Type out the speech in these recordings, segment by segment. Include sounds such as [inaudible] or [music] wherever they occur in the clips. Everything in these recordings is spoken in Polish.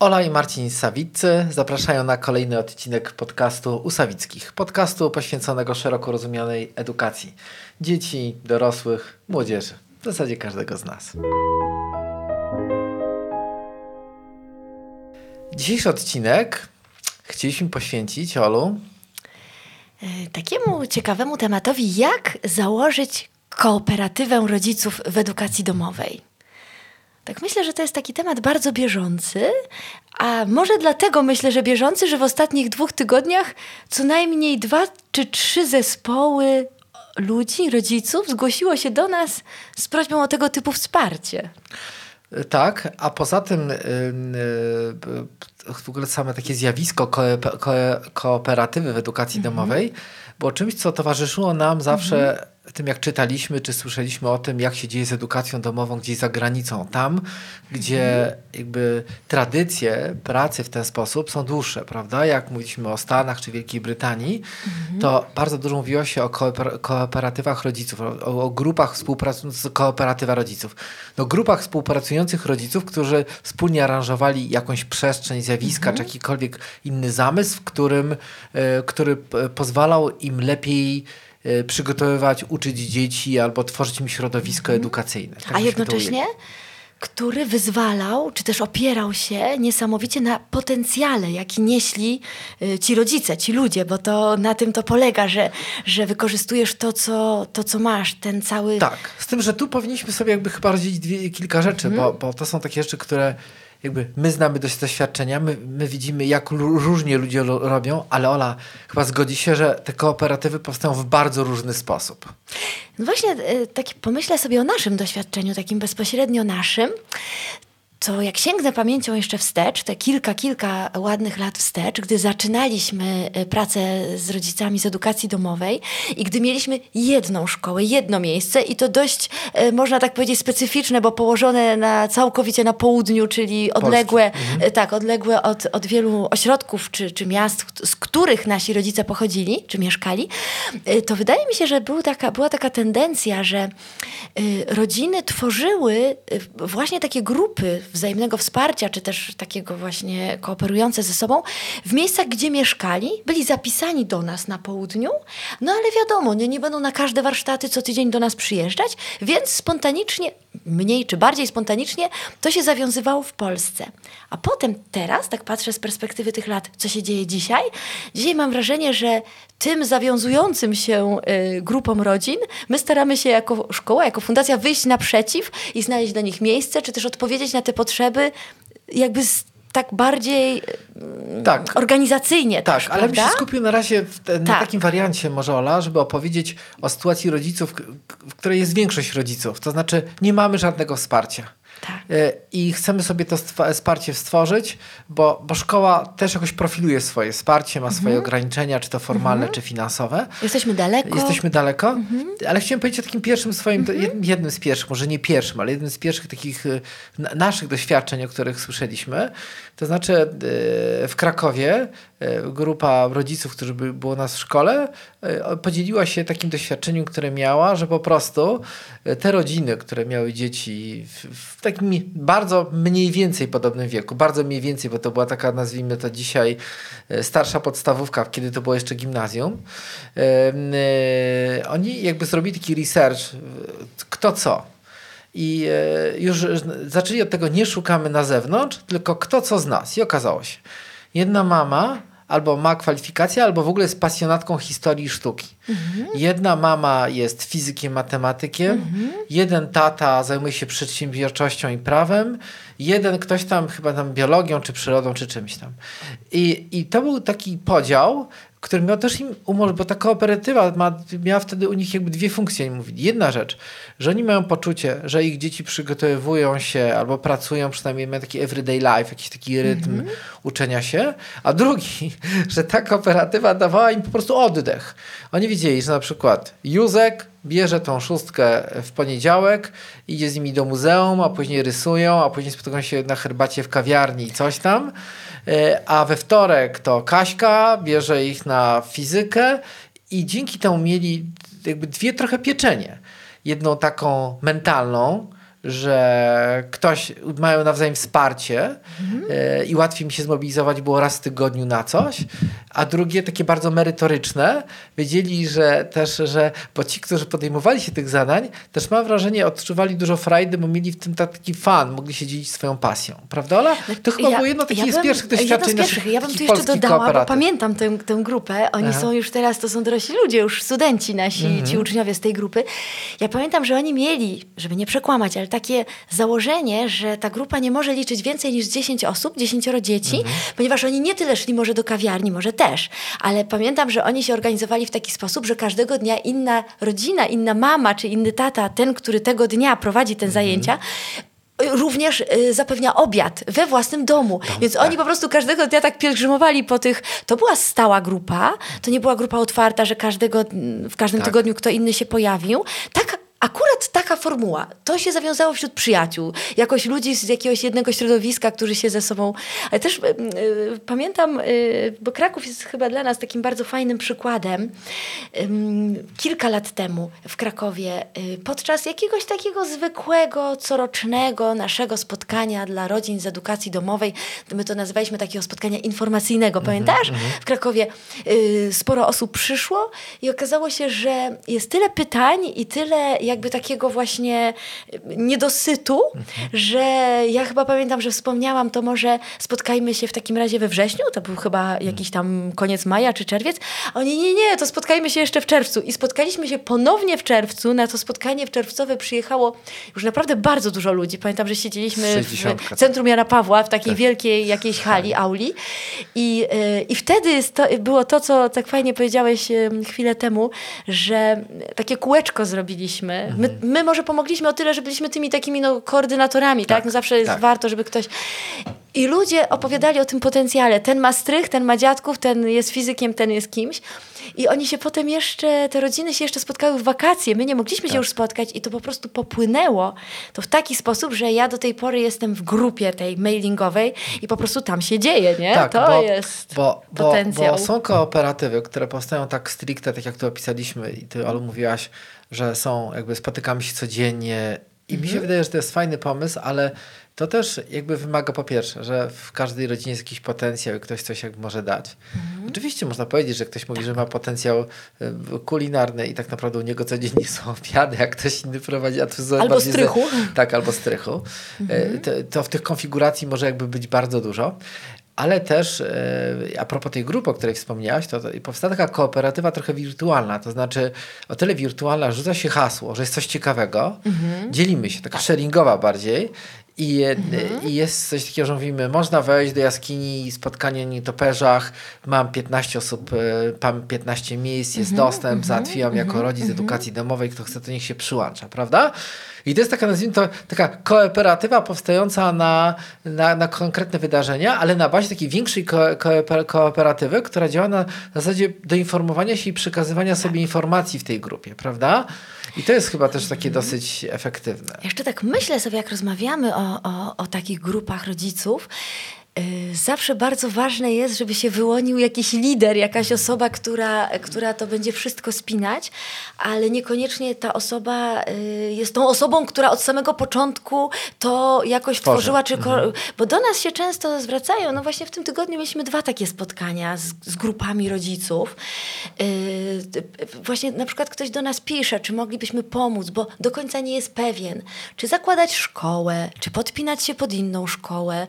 Ola i Marcin Sawiccy zapraszają na kolejny odcinek podcastu Usawickich. Podcastu poświęconego szeroko rozumianej edukacji dzieci, dorosłych, młodzieży. W zasadzie każdego z nas. Dzisiejszy odcinek chcieliśmy poświęcić, Olu, e, takiemu ciekawemu tematowi, jak założyć kooperatywę rodziców w edukacji domowej. Tak myślę, że to jest taki temat bardzo bieżący, a może dlatego myślę, że bieżący, że w ostatnich dwóch tygodniach co najmniej dwa czy trzy zespoły ludzi, rodziców zgłosiło się do nas z prośbą o tego typu wsparcie. Tak, a poza tym yy, w ogóle same takie zjawisko ko ko kooperatywy w edukacji -hmm. domowej było czymś, co towarzyszyło nam zawsze -hmm tym, jak czytaliśmy czy słyszeliśmy o tym, jak się dzieje z edukacją domową gdzieś za granicą, tam, gdzie jakby tradycje pracy w ten sposób są dłuższe, prawda? Jak mówiliśmy o Stanach czy Wielkiej Brytanii, to bardzo dużo mówiło się o kooper kooperatywach rodziców, o, o grupach współpracujących, kooperatywa rodziców. No, grupach współpracujących rodziców, którzy wspólnie aranżowali jakąś przestrzeń, zjawiska, czy jakikolwiek inny zamysł, w którym, y, który pozwalał im lepiej przygotowywać, uczyć dzieci albo tworzyć im środowisko mhm. edukacyjne. Tak A jednocześnie który wyzwalał, czy też opierał się niesamowicie na potencjale, jaki nieśli y, ci rodzice, ci ludzie, bo to na tym to polega, że, że wykorzystujesz to co, to, co masz, ten cały... Tak, z tym, że tu powinniśmy sobie jakby chyba rozdzielić dwie, kilka rzeczy, mm. bo, bo to są takie rzeczy, które jakby my znamy dość doświadczenia, my, my widzimy, jak różnie ludzie robią, ale Ola chyba zgodzi się, że te kooperatywy powstają w bardzo różny sposób. No właśnie, tak pomyślę sobie o naszym doświadczeniu, takim bezpośrednio naszym to jak sięgnę pamięcią jeszcze wstecz, te kilka, kilka ładnych lat wstecz, gdy zaczynaliśmy e, pracę z rodzicami z edukacji domowej i gdy mieliśmy jedną szkołę, jedno miejsce i to dość, e, można tak powiedzieć, specyficzne, bo położone na, całkowicie na południu, czyli odległe, mhm. E, tak, odległe od, od wielu ośrodków czy, czy miast, z których nasi rodzice pochodzili, czy mieszkali, to wydaje mi się, że był taka, była taka tendencja, że rodziny tworzyły właśnie takie grupy wzajemnego wsparcia, czy też takiego właśnie kooperujące ze sobą, w miejscach, gdzie mieszkali, byli zapisani do nas na południu, no ale wiadomo, nie, nie będą na każde warsztaty co tydzień do nas przyjeżdżać, więc spontanicznie, mniej czy bardziej spontanicznie, to się zawiązywało w Polsce. A potem teraz, tak patrzę z perspektywy tych lat, co się dzieje dzisiaj, dzisiaj mam wrażenie, że tym zawiązującym się y, grupom rodzin, my staramy się jako szkoła, jako fundacja wyjść naprzeciw i znaleźć dla nich miejsce, czy też odpowiedzieć na te potrzeby jakby z tak bardziej mm, tak. organizacyjnie. Tak, też, ale bym się skupił na razie te, na tak. takim wariancie może Ola, żeby opowiedzieć o sytuacji rodziców, w której jest większość rodziców. To znaczy nie mamy żadnego wsparcia. Tak. E, I chcemy sobie to wsparcie stworzyć, bo, bo szkoła też jakoś profiluje swoje wsparcie, ma mhm. swoje ograniczenia, czy to formalne, mhm. czy finansowe. Jesteśmy daleko. Jesteśmy daleko, mhm. ale chciałem powiedzieć o takim pierwszym swoim, mhm. jednym z pierwszych, może nie pierwszym, ale jednym z pierwszych takich e, naszych doświadczeń, o których słyszeliśmy. To znaczy e, w Krakowie grupa rodziców, którzy by, było nas w szkole, podzieliła się takim doświadczeniem, które miała, że po prostu te rodziny, które miały dzieci w, w takim bardzo mniej więcej podobnym wieku, bardzo mniej więcej, bo to była taka, nazwijmy to dzisiaj, e, starsza podstawówka, kiedy to było jeszcze gimnazjum. E, oni jakby zrobili taki research, kto co. I e, już zaczęli od tego, nie szukamy na zewnątrz, tylko kto co z nas. I okazało się, jedna mama albo ma kwalifikację, albo w ogóle jest pasjonatką historii sztuki. Mhm. Jedna mama jest fizykiem, matematykiem, mhm. jeden tata zajmuje się przedsiębiorczością i prawem, jeden ktoś tam chyba tam biologią, czy przyrodą, czy czymś tam. I, i to był taki podział, który miał też im umożliwić, bo ta kooperatywa ma, miała wtedy u nich jakby dwie funkcje. Mówili. Jedna rzecz, że oni mają poczucie, że ich dzieci przygotowują się albo pracują, przynajmniej mają taki everyday life, jakiś taki rytm mm -hmm. uczenia się, a drugi, [laughs] że ta kooperatywa dawała im po prostu oddech. Oni widzieli, że na przykład Józek bierze tą szóstkę w poniedziałek, idzie z nimi do muzeum, a później rysują, a później spotykają się na herbacie w kawiarni i coś tam. E, a we wtorek to Kaśka bierze ich na fizykę i dzięki temu mieli jakby dwie trochę pieczenie. Jedną taką mentalną, że ktoś mają nawzajem wsparcie e, i łatwiej mi się zmobilizować było raz w tygodniu na coś, a drugie takie bardzo merytoryczne, wiedzieli, że też, że, bo ci, którzy podejmowali się tych zadań, też mam wrażenie, odczuwali dużo frajdy, bo mieli w tym taki fan, mogli się dzielić swoją pasją. Prawda, Ola? To chyba było jedno takich z pierwszych doświadczeń z pierwszych. Ja bym tu jeszcze dodała, bo pamiętam tę, tę grupę. Oni Aha. są już teraz, to są dorośli ludzie, już studenci nasi, mhm. ci uczniowie z tej grupy. Ja pamiętam, że oni mieli, żeby nie przekłamać, ale takie założenie, że ta grupa nie może liczyć więcej niż 10 osób, 10 dzieci, mhm. ponieważ oni nie tyle szli może do kawiarni, może też, ale pamiętam, że oni się organizowali w taki sposób, że każdego dnia inna rodzina, inna mama czy inny tata, ten, który tego dnia prowadzi te mhm. zajęcia, również y, zapewnia obiad we własnym domu. Dom, Więc tak. oni po prostu każdego dnia tak pielgrzymowali po tych. To była stała grupa, to nie była grupa otwarta, że każdego, w każdym tak. tygodniu kto inny się pojawił. Tak Akurat taka formuła, to się zawiązało wśród przyjaciół, jakoś ludzi z jakiegoś jednego środowiska, którzy się ze sobą. Ale też y, pamiętam, y, bo Kraków jest chyba dla nas takim bardzo fajnym przykładem. Kilka lat temu w Krakowie, y, podczas jakiegoś takiego zwykłego, corocznego naszego spotkania dla rodzin z edukacji domowej, my to nazywaliśmy takiego spotkania informacyjnego, -hmm, pamiętasz? -hmm. W Krakowie sporo osób przyszło i okazało się, że jest tyle pytań i tyle jakby takiego właśnie niedosytu, mhm. że ja chyba pamiętam, że wspomniałam, to może spotkajmy się w takim razie we wrześniu, to był chyba jakiś tam koniec maja czy czerwiec. Oni, nie, nie, to spotkajmy się jeszcze w czerwcu. I spotkaliśmy się ponownie w czerwcu. Na to spotkanie w czerwcowe przyjechało już naprawdę bardzo dużo ludzi. Pamiętam, że siedzieliśmy w centrum Jana Pawła, w takiej tak. wielkiej jakiejś hali, auli. I, yy, i wtedy to, było to, co tak fajnie powiedziałeś chwilę temu, że takie kółeczko zrobiliśmy My, my może pomogliśmy o tyle, że byliśmy tymi takimi no, koordynatorami, tak? tak? No zawsze jest tak. warto, żeby ktoś... I ludzie opowiadali o tym potencjale. Ten ma strych, ten ma dziadków, ten jest fizykiem, ten jest kimś. I oni się potem jeszcze, te rodziny się jeszcze spotkały w wakacje. My nie mogliśmy tak. się już spotkać i to po prostu popłynęło. To w taki sposób, że ja do tej pory jestem w grupie tej mailingowej i po prostu tam się dzieje, nie? Tak, to bo, jest bo, potencjał. Bo, bo są kooperatywy, które powstają tak stricte, tak jak tu opisaliśmy i ty, Olu, mówiłaś, że są, jakby spotykamy się codziennie i mi się mhm. wydaje, że to jest fajny pomysł, ale to też jakby wymaga po pierwsze, że w każdej rodzinie jest jakiś potencjał i ktoś coś jakby może dać. Mhm. Oczywiście można powiedzieć, że ktoś mówi, że ma potencjał y, kulinarny i tak naprawdę u niego codziennie są obiady, jak ktoś inny prowadzi, a to Albo strychu. tak, albo strychu. Mhm. To, to w tych konfiguracji może jakby być bardzo dużo. Ale też e, a propos tej grupy, o której wspomniałaś, to, to powstała taka kooperatywa trochę wirtualna. To znaczy o tyle wirtualna, rzuca się hasło, że jest coś ciekawego, mhm. dzielimy się, taka sharingowa bardziej. I, mhm. I jest coś takiego, że mówimy, można wejść do jaskini, spotkanie na nietoperzach, mam 15 osób, e, mam 15 miejsc, jest mhm. dostęp, mhm. załatwiłam jako mhm. rodzic z mhm. edukacji domowej, kto chce, to niech się przyłącza, prawda? I to jest taka, nazwijmy to, taka kooperatywa powstająca na, na, na konkretne wydarzenia, ale na bazie takiej większej ko, ko, kooperatywy, która działa na zasadzie doinformowania się i przekazywania sobie informacji w tej grupie, prawda? I to jest chyba też takie mhm. dosyć efektywne. Jeszcze tak myślę sobie, jak rozmawiamy o, o, o takich grupach rodziców, zawsze bardzo ważne jest, żeby się wyłonił jakiś lider, jakaś osoba, która, która to będzie wszystko spinać, ale niekoniecznie ta osoba y, jest tą osobą, która od samego początku to jakoś Tworzy. tworzyła, czy mhm. bo do nas się często zwracają, no właśnie w tym tygodniu mieliśmy dwa takie spotkania z, z grupami rodziców. Y, właśnie na przykład ktoś do nas pisze, czy moglibyśmy pomóc, bo do końca nie jest pewien, czy zakładać szkołę, czy podpinać się pod inną szkołę,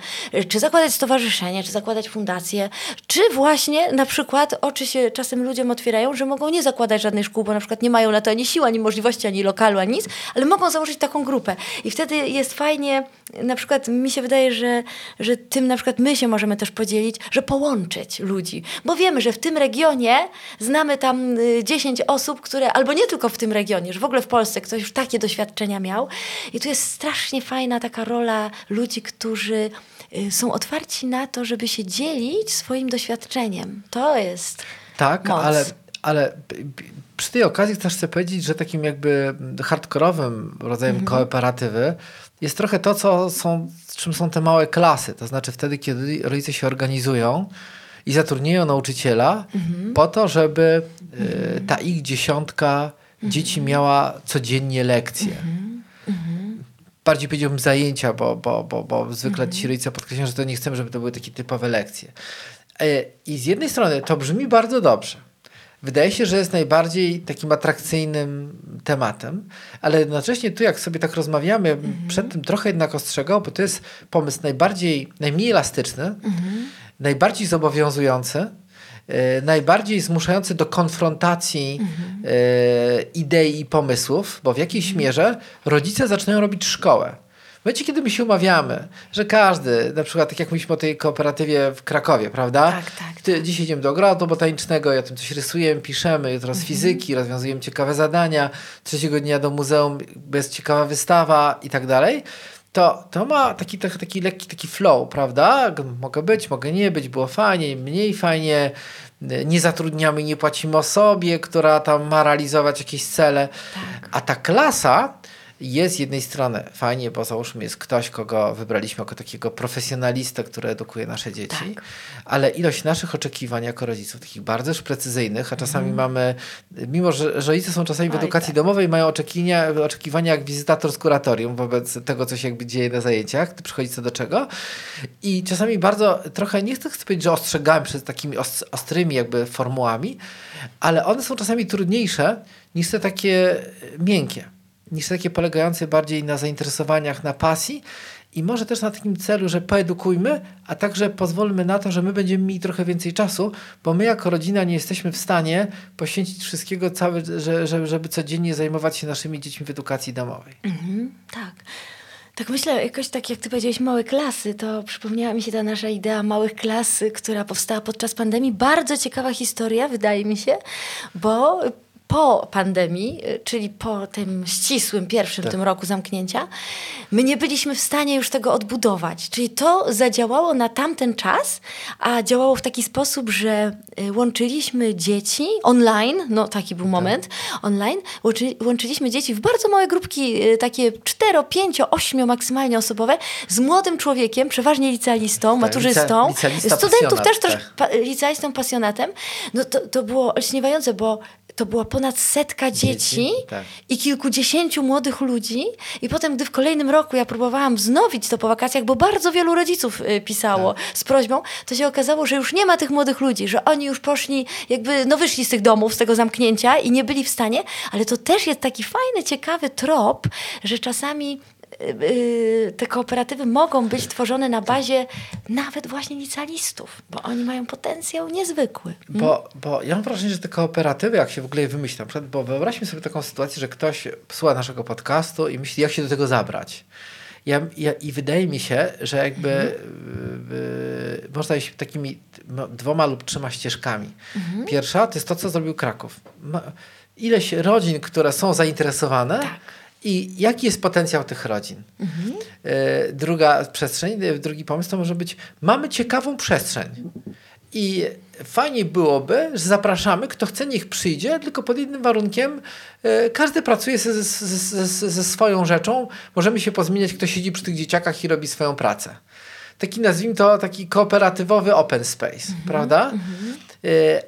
czy zakładać stowarzyszenie, czy zakładać fundację, czy właśnie na przykład oczy się czasem ludziom otwierają, że mogą nie zakładać żadnej szkół, bo na przykład nie mają na to ani siły, ani możliwości, ani lokalu, ani nic, ale mogą założyć taką grupę. I wtedy jest fajnie, na przykład mi się wydaje, że, że tym na przykład my się możemy też podzielić, że połączyć ludzi, bo wiemy, że w tym regionie znamy tam 10 y, osób, które, albo nie tylko w tym regionie, że w ogóle w Polsce ktoś już takie doświadczenia miał. I tu jest strasznie fajna taka rola ludzi, którzy Y, są otwarci na to, żeby się dzielić swoim doświadczeniem. To jest. Tak, moc. ale, ale przy tej okazji też chcę powiedzieć, że takim jakby hardkorowym rodzajem mhm. kooperatywy jest trochę to, co są, czym są te małe klasy. To znaczy wtedy, kiedy rodzice się organizują i zatrudniają nauczyciela mhm. po to, żeby y, ta ich dziesiątka dzieci mhm. miała codziennie lekcje. Mhm. Mhm bardziej powiedziałbym zajęcia, bo, bo, bo, bo zwykle ci rodzice podkreślają, że to nie chcemy, żeby to były takie typowe lekcje. E, I z jednej strony to brzmi bardzo dobrze. Wydaje się, że jest najbardziej takim atrakcyjnym tematem, ale jednocześnie tu, jak sobie tak rozmawiamy, mhm. przed tym trochę jednak ostrzegał, bo to jest pomysł najbardziej, najmniej elastyczny, mhm. najbardziej zobowiązujący, najbardziej zmuszający do konfrontacji mhm. e, idei i pomysłów, bo w jakiejś mhm. mierze rodzice zaczynają robić szkołę. W momencie, kiedy my się umawiamy, że każdy, na przykład tak jak mówiliśmy o tej kooperatywie w Krakowie, prawda? Tak, tak. Ty, dziś idziemy do ogrodu botanicznego, ja tym coś rysujemy, piszemy, jutro z mhm. fizyki, rozwiązujemy ciekawe zadania, trzeciego dnia do muzeum, jest ciekawa wystawa i tak dalej to, to ma taki, taki, taki lekki taki flow, prawda? Mogę być, mogę nie być, było fajnie, mniej fajnie, nie zatrudniamy, nie płacimy osobie, która tam ma realizować jakieś cele. Tak. A ta klasa jest z jednej strony fajnie, bo załóżmy jest ktoś, kogo wybraliśmy jako takiego profesjonalistę, który edukuje nasze dzieci, tak. ale ilość naszych oczekiwań jako rodziców, takich bardzo już precyzyjnych, a czasami mm. mamy, mimo że, rodzice są czasami w edukacji tak. domowej, mają oczekiwania, oczekiwania jak wizytator z kuratorium wobec tego, co się jakby dzieje na zajęciach, przychodzi co do czego i czasami bardzo, trochę, nie chcę powiedzieć, że ostrzegałem przed takimi ostrymi jakby formułami, ale one są czasami trudniejsze niż te takie miękkie niż takie polegające bardziej na zainteresowaniach, na pasji i może też na takim celu, że poedukujmy, a także pozwólmy na to, że my będziemy mieli trochę więcej czasu, bo my jako rodzina nie jesteśmy w stanie poświęcić wszystkiego, całe, że, że, żeby codziennie zajmować się naszymi dziećmi w edukacji domowej. Mhm, tak. Tak myślę, jakoś tak jak ty powiedziałeś, małe klasy, to przypomniała mi się ta nasza idea małych klas, która powstała podczas pandemii. Bardzo ciekawa historia, wydaje mi się, bo po pandemii, y, czyli po tym ścisłym pierwszym tak. tym roku zamknięcia, my nie byliśmy w stanie już tego odbudować. Czyli to zadziałało na tamten czas, a działało w taki sposób, że y, łączyliśmy dzieci online, no taki był tak. moment, online, łączy, łączyliśmy dzieci w bardzo małe grupki, y, takie 4, 5, 8 maksymalnie osobowe, z młodym człowiekiem, przeważnie licealistą, tak, maturzystą, licealista studentów też, też tak. pa, licealistą, pasjonatem. No to, to było olśniewające, bo to była ponad setka dzieci, dzieci? Tak. i kilkudziesięciu młodych ludzi. I potem, gdy w kolejnym roku ja próbowałam wznowić to po wakacjach, bo bardzo wielu rodziców y, pisało tak. z prośbą, to się okazało, że już nie ma tych młodych ludzi, że oni już poszli, jakby, no wyszli z tych domów, z tego zamknięcia i nie byli w stanie. Ale to też jest taki fajny, ciekawy trop, że czasami te kooperatywy mogą być tworzone na bazie nawet właśnie licealistów, bo oni mają potencjał niezwykły. Hmm? Bo, bo ja mam wrażenie, że te kooperatywy, jak się w ogóle je wymyśla, na przykład, bo wyobraźmy sobie taką sytuację, że ktoś słucha naszego podcastu i myśli, jak się do tego zabrać. Ja, ja, I wydaje mi się, że jakby mhm. y, y, można iść takimi dwoma lub trzema ścieżkami. Mhm. Pierwsza to jest to, co zrobił Kraków. Ma, ileś rodzin, które są zainteresowane, tak i jaki jest potencjał tych rodzin? Mhm. E, druga przestrzeń, e, drugi pomysł to może być, mamy ciekawą przestrzeń. I fajnie byłoby, że zapraszamy, kto chce, niech przyjdzie, tylko pod jednym warunkiem. E, każdy pracuje ze, ze, ze, ze swoją rzeczą. Możemy się pozmieniać, kto siedzi przy tych dzieciakach i robi swoją pracę. Taki nazwijmy to taki kooperatywowy open space, mhm. prawda? Mhm.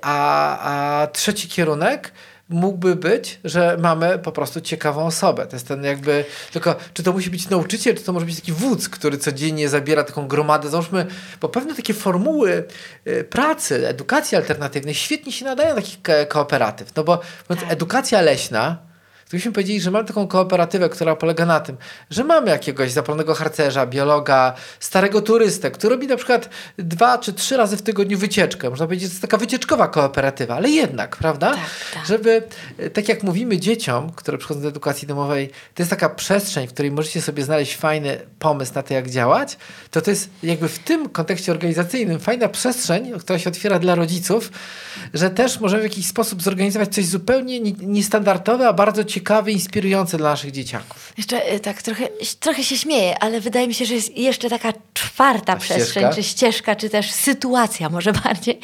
A, a trzeci kierunek mógłby być, że mamy po prostu ciekawą osobę. To jest ten jakby, tylko czy to musi być nauczyciel, czy to może być taki wódz, który codziennie zabiera taką gromadę. Załóżmy, bo pewne takie formuły y, pracy, edukacji alternatywnej świetnie się nadają do takich kooperatyw. No bo tak. edukacja leśna, Gdybyśmy powiedzieli, że mamy taką kooperatywę, która polega na tym, że mamy jakiegoś zapalonego harcerza, biologa, starego turystę, który robi na przykład dwa czy trzy razy w tygodniu wycieczkę. Można powiedzieć, że to jest taka wycieczkowa kooperatywa, ale jednak, prawda? Tak, tak. Żeby, e, tak jak mówimy dzieciom, które przychodzą do edukacji domowej, to jest taka przestrzeń, w której możecie sobie znaleźć fajny pomysł na to, jak działać, to to jest jakby w tym kontekście organizacyjnym fajna przestrzeń, która się otwiera dla rodziców, że też możemy w jakiś sposób zorganizować coś zupełnie niestandardowe, a bardzo ciekawe ciekawe, inspirujące dla naszych dzieciaków. Jeszcze y, tak trochę, trochę się śmieję, ale wydaje mi się, że jest jeszcze taka czwarta przestrzeń, ścieżka? czy ścieżka, czy też sytuacja może [laughs] bardziej,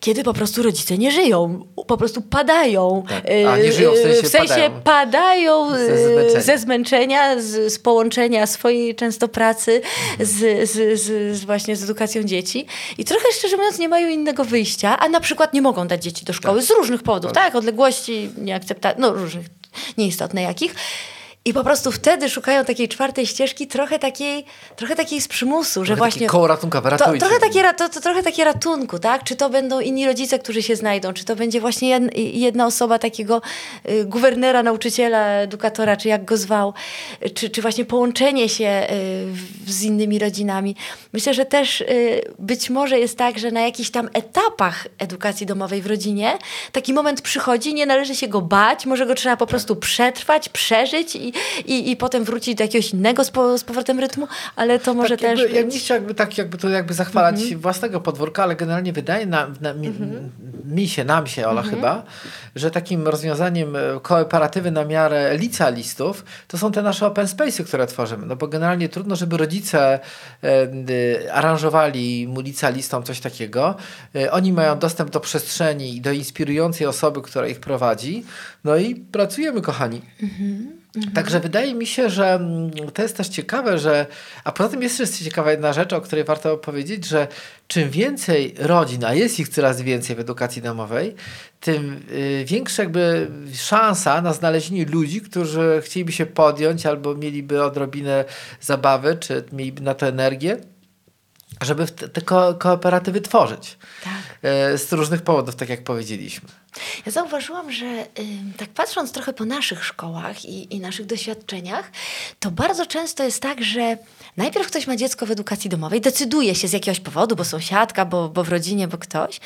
kiedy po prostu rodzice nie żyją, po prostu padają. Tak. A, nie żyją w sensie, w sensie padają, padają ze zmęczenia, ze zmęczenia z, z, połączenia swojej często pracy z, z, z, właśnie z edukacją dzieci i trochę szczerze mówiąc nie mają innego wyjścia, a na przykład nie mogą dać dzieci do szkoły tak. z różnych powodów, tak, tak odległości, nieakceptacji, no różnych nieistotne jakich. I po prostu wtedy szukają takiej czwartej ścieżki, trochę takiej, trochę takiej z przymusu, że Trochę właśnie... takie koło ratunkowe, to, trochę, takie, to, to, trochę takie ratunku, tak? Czy to będą inni rodzice, którzy się znajdą, czy to będzie właśnie jed, jedna osoba takiego y, guwernera, nauczyciela, edukatora, czy jak go zwał, czy, czy właśnie połączenie się y, z innymi rodzinami. Myślę, że też y, być może jest tak, że na jakichś tam etapach edukacji domowej w rodzinie taki moment przychodzi, nie należy się go bać, może go trzeba po prostu przetrwać, przeżyć i, i, i potem wrócić do jakiegoś innego z, po, z powrotem rytmu, ale to może tak, też jakby, Ja być... nie chciał jakby tak jakby to jakby zachwalać Mhm. własnego podwórka, ale generalnie wydaje na, na, mi, mi się, nam się, Ola Mhm. chyba, że takim rozwiązaniem e, kooperatywy na miarę licealistów to są te nasze open space'y, które tworzymy. No bo generalnie trudno, żeby rodzice e, y, aranżowali mu licealistom coś takiego. E, oni mają dostęp do przestrzeni i do inspirującej osoby, która ich prowadzi. No i pracujemy, kochani. Także wydaje mi się, że mm, to jest też ciekawe, że. A poza tym jest jeszcze ciekawa jedna rzecz, o której warto powiedzieć, że czym więcej rodzin, a jest ich coraz więcej w edukacji domowej, tym y, większa jakby szansa na znalezienie ludzi, którzy chcieliby się podjąć albo mieliby odrobinę zabawy, czy mieliby na to energię, żeby te, ko- kooperatywy tworzyć. Tak. E, Z różnych powodów, tak jak powiedzieliśmy. Ja zauważyłam, że ym, tak patrząc trochę po naszych szkołach i, i naszych doświadczeniach, to bardzo często jest tak, że najpierw ktoś ma dziecko w edukacji domowej, decyduje się z jakiegoś powodu, bo sąsiadka, bo, bo w rodzinie, bo ktoś.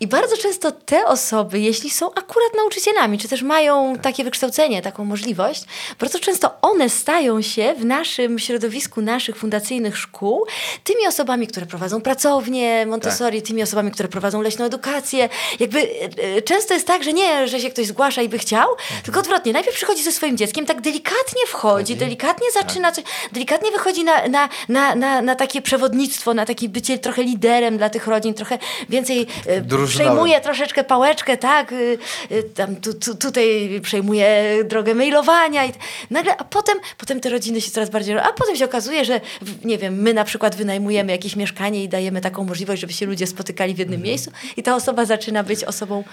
I bardzo często te osoby, jeśli są akurat nauczycielami, czy też mają takie wykształcenie, taką możliwość, bardzo często one stają się w naszym środowisku naszych fundacyjnych szkół tymi osobami, które prowadzą pracownie Montessori, tymi osobami, które prowadzą leśną edukację. Jakby e, e, często jest tak, że nie, że się ktoś zgłasza i by chciał, tylko odwrotnie. Najpierw przychodzi ze swoim dzieckiem, tak delikatnie wchodzi, delikatnie zaczyna coś, delikatnie wychodzi na, na, na, na, na takie przewodnictwo, na takie bycie trochę liderem dla tych rodzin, trochę więcej e, Drużynowym. przejmuje troszeczkę pałeczkę, tak, tam tu, tu, tutaj przejmuje drogę mailowania i nagle, a potem, potem te rodziny się coraz bardziej, a potem się okazuje, że nie wiem, my na przykład wynajmujemy jakieś mieszkanie i dajemy taką możliwość, żeby się ludzie spotykali w jednym Mhm. miejscu i ta osoba zaczyna być osobą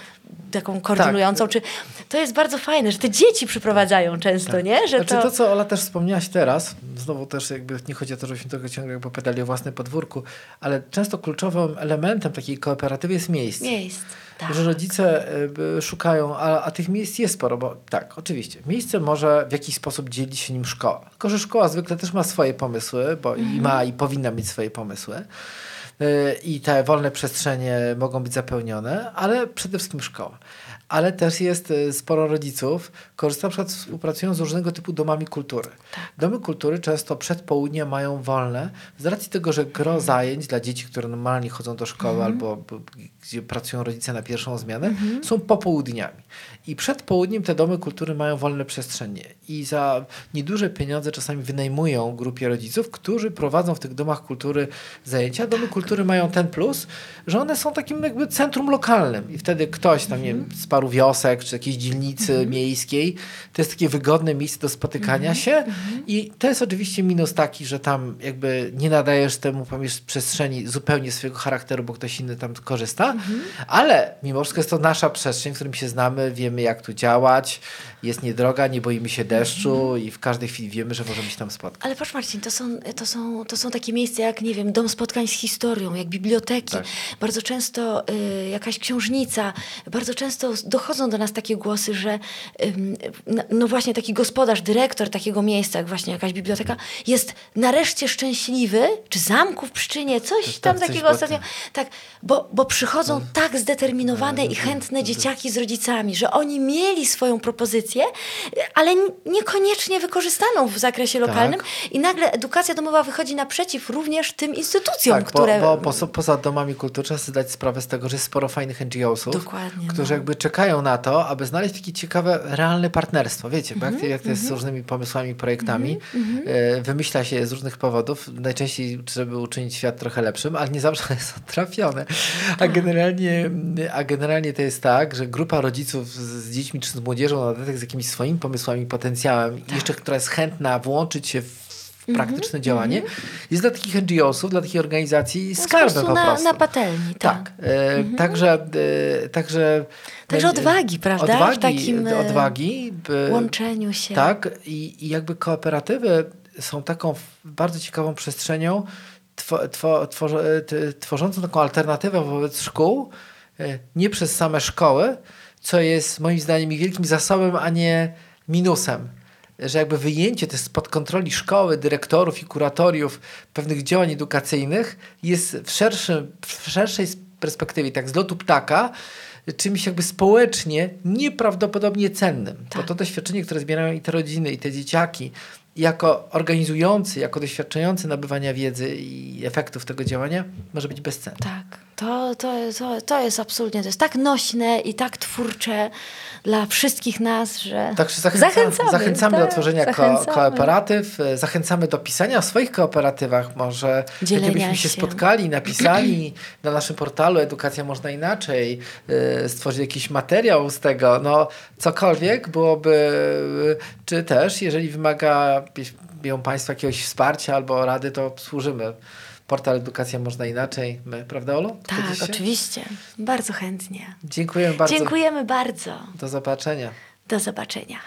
taką koordynującą, czy to jest bardzo fajne, że te dzieci przyprowadzają często, nie? Że Tak. Znaczy to... co Ola też wspomniałaś teraz, znowu też jakby nie chodzi o to, żebyśmy tylko ciągle jakby opowiadali o własnym podwórku, ale często kluczowym elementem takiej kooperatywy jest miejsce. miejsc. Tak. Że rodzice y, szukają, a, a tych miejsc jest sporo, bo tak, oczywiście, miejsce może w jakiś sposób dzielić się nim szkoła. Tylko, że szkoła zwykle też ma swoje pomysły, bo Mhm. i ma i powinna mieć swoje pomysły. Y, I te wolne przestrzenie mogą być zapełnione, ale przede wszystkim szkoła. Ale też jest y, sporo rodziców, korzysta na przykład współpracują z różnego typu domami kultury. Domy kultury często przed południem mają wolne, z racji tego, że gro zajęć dla dzieci, które normalnie chodzą do szkoły albo b- gdzie pracują rodzice na pierwszą zmianę, są popołudniami. I przed południem te domy kultury mają wolne przestrzenie. I za nieduże pieniądze czasami wynajmują grupie rodziców, którzy prowadzą w tych domach kultury zajęcia. Domy kultury mają ten plus, że one są takim jakby centrum lokalnym. I wtedy ktoś tam, nie wiem, z paru wiosek czy jakiejś dzielnicy miejskiej, to jest takie wygodne miejsce do spotykania się. I to jest oczywiście minus taki, że tam jakby nie nadajesz temu przestrzeni zupełnie swojego charakteru, bo ktoś inny tam korzysta, ale mimo wszystko jest to nasza przestrzeń, w którym się znamy, wiemy jak tu działać, jest niedroga, nie boimy się deszczu i w każdej chwili wiemy, że możemy się tam spotkać. Ale patrz Marcin, to są, to, są, to są takie miejsca jak, nie wiem, dom spotkań z historią, jak biblioteki. Tak. Bardzo często y, jakaś książnica. Bardzo często dochodzą do nas takie głosy, że ym, no, no właśnie taki gospodarz, dyrektor takiego miejsca, jak właśnie jakaś biblioteka, jest nareszcie szczęśliwy, czy zamku w Pszczynie, coś Coś tam coś takiego było ostatnio. Tak, bo, bo przychodzą tak zdeterminowane i chętne dzieciaki z rodzicami, że oni mieli swoją propozycję, ale niekoniecznie wykorzystaną w zakresie lokalnym i nagle edukacja domowa wychodzi naprzeciw również tym instytucjom, Tak, które... bo, bo poza, domami kultury trzeba sobie zdać sprawę z tego, że jest sporo fajnych NGO-sów, Dokładnie, którzy no. jakby czekają na to, aby znaleźć takie ciekawe, realne partnerstwo. Wiecie, jak, Mhm, jak to jest z różnymi pomysłami, projektami, e, wymyśla się z różnych powodów, najczęściej, żeby uczynić świat trochę lepszym, ale nie zawsze [laughs] są trafione. A Tak. generalnie, a generalnie to jest tak, że grupa rodziców z, z dziećmi czy z młodzieżą na dodatek z jakimiś swoimi pomysłami, potencjałem, i jeszcze która jest chętna włączyć się w praktyczne działanie, jest dla takich NGO-sów, dla takich organizacji No, po skarbem prostu po na, prostu. na patelni, tak. Tak, e, także, e, także... Także odwagi, prawda? Odwagi, W takim, e, odwagi. e, Łączeniu się. Tak, i, i jakby kooperatywy są taką bardzo ciekawą przestrzenią, two, two, tworzącą taką alternatywę wobec szkół, e, nie przez same szkoły, co jest moim zdaniem ich wielkim zasobem, a nie minusem. Że jakby wyjęcie też spod kontroli szkoły, dyrektorów i kuratoriów pewnych działań edukacyjnych jest w, szerszym, w szerszej perspektywie, tak z lotu ptaka, czymś jakby społecznie nieprawdopodobnie cennym. Bo Tak. to doświadczenie, które zbierają i te rodziny, i te dzieciaki, jako organizujący, jako doświadczający nabywania wiedzy i efektów tego działania, może być bezcenne. Tak, to, to, to, to jest absolutnie, to jest tak nośne i tak twórcze dla wszystkich nas, że Także zachęca, zachęcamy, zachęcamy, do tak, tworzenia ko- zachęcamy. kooperatyw, e, zachęcamy do pisania o swoich kooperatywach. Może Dzielenia gdybyśmy się się. spotkali, napisali [clears throat] na naszym portalu Edukacja Można Inaczej, e, stworzyć jakiś materiał z tego, no cokolwiek byłoby, e, czy też, jeżeli wymaga ją Państwa jakiegoś wsparcia albo rady, to służymy. Portal Edukacja Można Inaczej. My, prawda Olu? Tak, oczywiście. Bardzo chętnie. Dziękujemy bardzo. Dziękujemy bardzo. Do zobaczenia. Do zobaczenia.